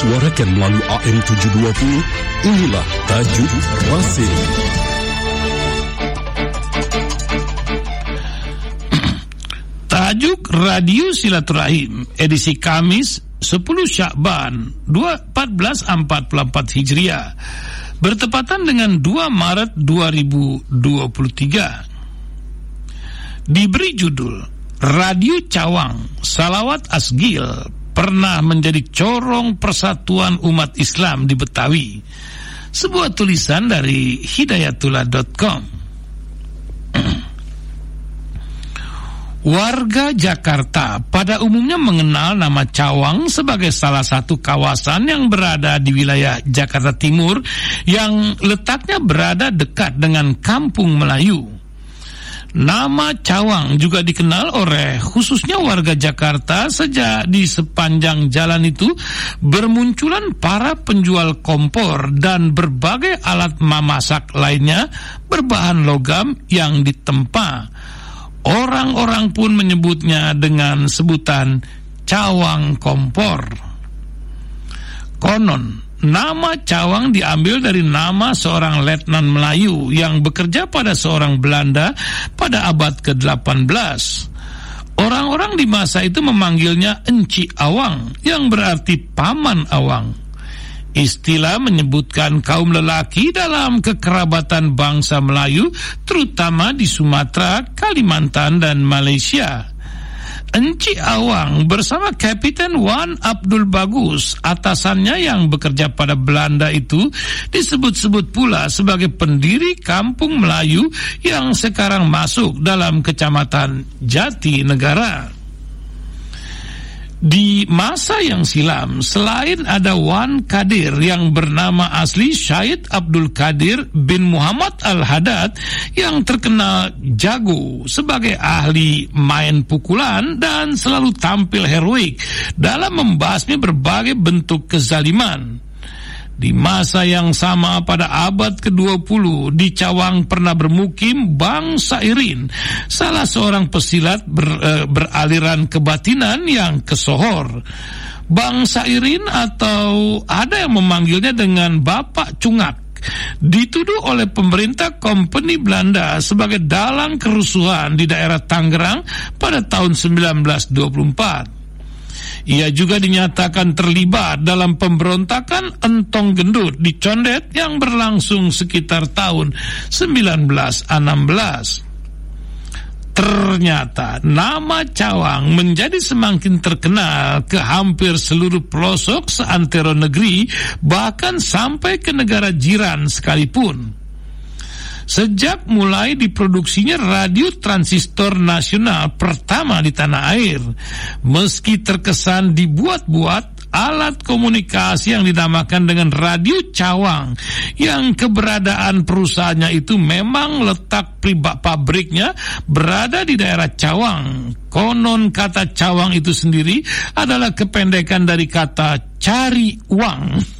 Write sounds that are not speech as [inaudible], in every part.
disuarakan melalui AM 720, inilah Tajuk Rasim. [clears throat] Tajuk Radio Silaturahim edisi Kamis 10 Syakban 1444 Hijriah bertepatan dengan 2 Maret 2023 diberi judul Radio Cawang Salawat Asgil pernah menjadi corong persatuan umat Islam di Betawi sebuah tulisan dari hidayatullah.com [clears throat] Warga Jakarta pada umumnya mengenal nama Cawang sebagai salah satu kawasan yang berada di wilayah Jakarta Timur yang letaknya berada dekat dengan Kampung Melayu. Nama Cawang juga dikenal oleh khususnya warga Jakarta sejak di sepanjang jalan itu bermunculan para penjual kompor dan berbagai alat memasak lainnya berbahan logam yang ditempa Orang-orang pun menyebutnya dengan sebutan cawang kompor. Konon, nama cawang diambil dari nama seorang letnan Melayu yang bekerja pada seorang Belanda pada abad ke-18. Orang-orang di masa itu memanggilnya Enci Awang yang berarti paman Awang. Istilah menyebutkan kaum lelaki dalam kekerabatan bangsa Melayu, terutama di Sumatera, Kalimantan, dan Malaysia. Enci Awang bersama Kapiten Wan Abdul Bagus, atasannya yang bekerja pada Belanda itu, disebut-sebut pula sebagai pendiri kampung Melayu yang sekarang masuk dalam kecamatan Jati Negara. Di masa yang silam, selain ada Wan Kadir yang bernama asli Syed Abdul Kadir bin Muhammad Al-Hadad yang terkenal jago sebagai ahli main pukulan dan selalu tampil heroik dalam membasmi berbagai bentuk kezaliman. Di masa yang sama pada abad ke-20 di Cawang pernah bermukim Bang Sairin, salah seorang pesilat ber, e, beraliran kebatinan yang kesohor. Bang Sairin atau ada yang memanggilnya dengan Bapak Cungak dituduh oleh pemerintah Kompeni Belanda sebagai dalang kerusuhan di daerah Tangerang pada tahun 1924. Ia juga dinyatakan terlibat dalam pemberontakan Entong Gendut di Condet yang berlangsung sekitar tahun 1916. Ternyata nama Cawang menjadi semakin terkenal ke hampir seluruh pelosok seantero negeri bahkan sampai ke negara jiran sekalipun. Sejak mulai diproduksinya radio transistor nasional pertama di tanah air, meski terkesan dibuat-buat alat komunikasi yang dinamakan dengan radio cawang yang keberadaan perusahaannya itu memang letak pabriknya berada di daerah Cawang. Konon kata cawang itu sendiri adalah kependekan dari kata cari uang.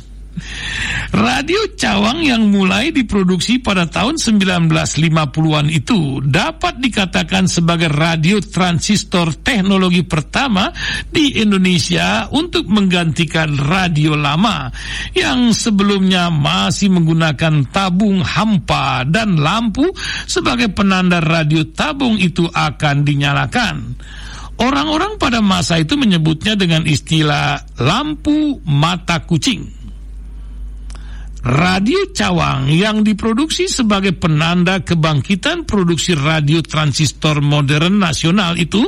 Radio Cawang yang mulai diproduksi pada tahun 1950-an itu dapat dikatakan sebagai radio transistor teknologi pertama di Indonesia untuk menggantikan radio lama yang sebelumnya masih menggunakan tabung hampa dan lampu sebagai penanda radio tabung itu akan dinyalakan. Orang-orang pada masa itu menyebutnya dengan istilah lampu mata kucing. Radio Cawang yang diproduksi sebagai penanda kebangkitan produksi radio transistor modern nasional itu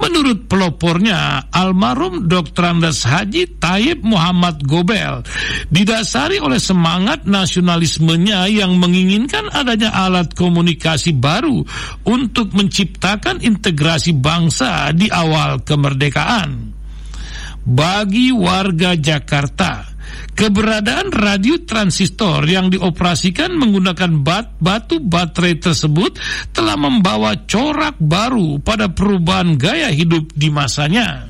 menurut pelopornya almarhum Dr. Andes Haji Taib Muhammad Gobel didasari oleh semangat nasionalismenya yang menginginkan adanya alat komunikasi baru untuk menciptakan integrasi bangsa di awal kemerdekaan. Bagi warga Jakarta, Keberadaan radio transistor yang dioperasikan menggunakan bat, batu baterai tersebut telah membawa corak baru pada perubahan gaya hidup di masanya.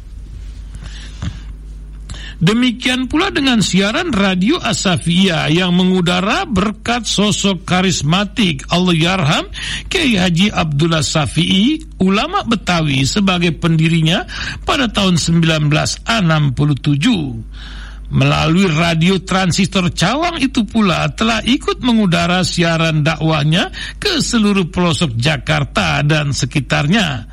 Demikian pula dengan siaran radio Asafia yang mengudara berkat sosok karismatik Allah Yarham Kiai Haji Abdullah Safi'i, ulama Betawi sebagai pendirinya pada tahun 1967. Melalui radio transistor Cawang itu pula telah ikut mengudara siaran dakwahnya ke seluruh pelosok Jakarta dan sekitarnya.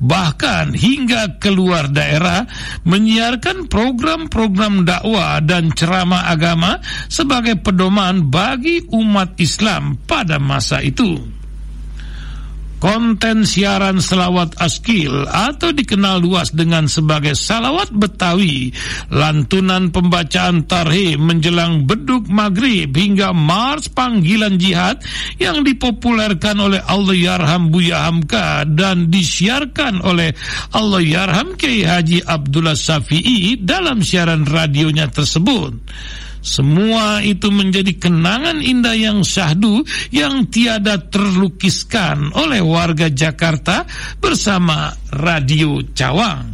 Bahkan hingga keluar daerah menyiarkan program-program dakwah dan ceramah agama sebagai pedoman bagi umat Islam pada masa itu. Konten siaran selawat askil atau dikenal luas dengan sebagai salawat Betawi, lantunan pembacaan tarhim menjelang beduk maghrib hingga mars panggilan jihad yang dipopulerkan oleh Allah Yarham Buya Hamka dan disiarkan oleh Allah Yarham Kiai Haji Abdullah Safi'i dalam siaran radionya tersebut. Semua itu menjadi kenangan indah yang syahdu yang tiada terlukiskan oleh warga Jakarta bersama Radio Cawang.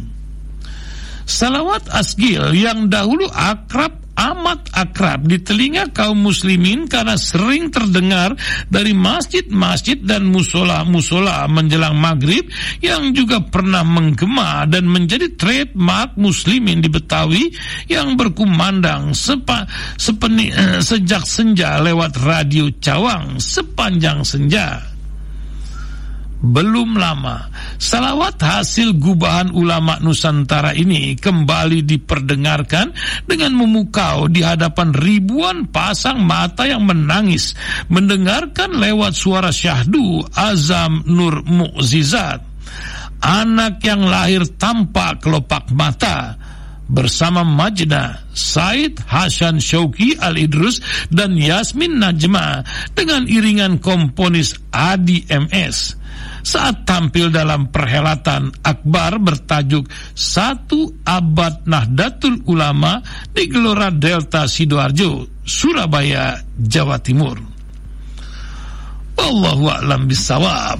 Salawat Asgil yang dahulu akrab amat akrab di telinga kaum muslimin karena sering terdengar dari masjid-masjid dan musola-musola menjelang maghrib yang juga pernah menggema dan menjadi trademark muslimin di Betawi yang berkumandang sepa, sepeni, eh, sejak senja lewat radio Cawang sepanjang senja. Belum lama, salawat hasil gubahan ulama Nusantara ini kembali diperdengarkan dengan memukau di hadapan ribuan pasang mata yang menangis mendengarkan lewat suara syahdu Azam Nur Mukzizat. Anak yang lahir tanpa kelopak mata, bersama Majna, Said Hasan Syauki Al-Idrus dan Yasmin Najma dengan iringan komponis Adi MS saat tampil dalam perhelatan akbar bertajuk Satu Abad Nahdlatul Ulama di Gelora Delta Sidoarjo, Surabaya, Jawa Timur. Wallahu a'lam bisawab.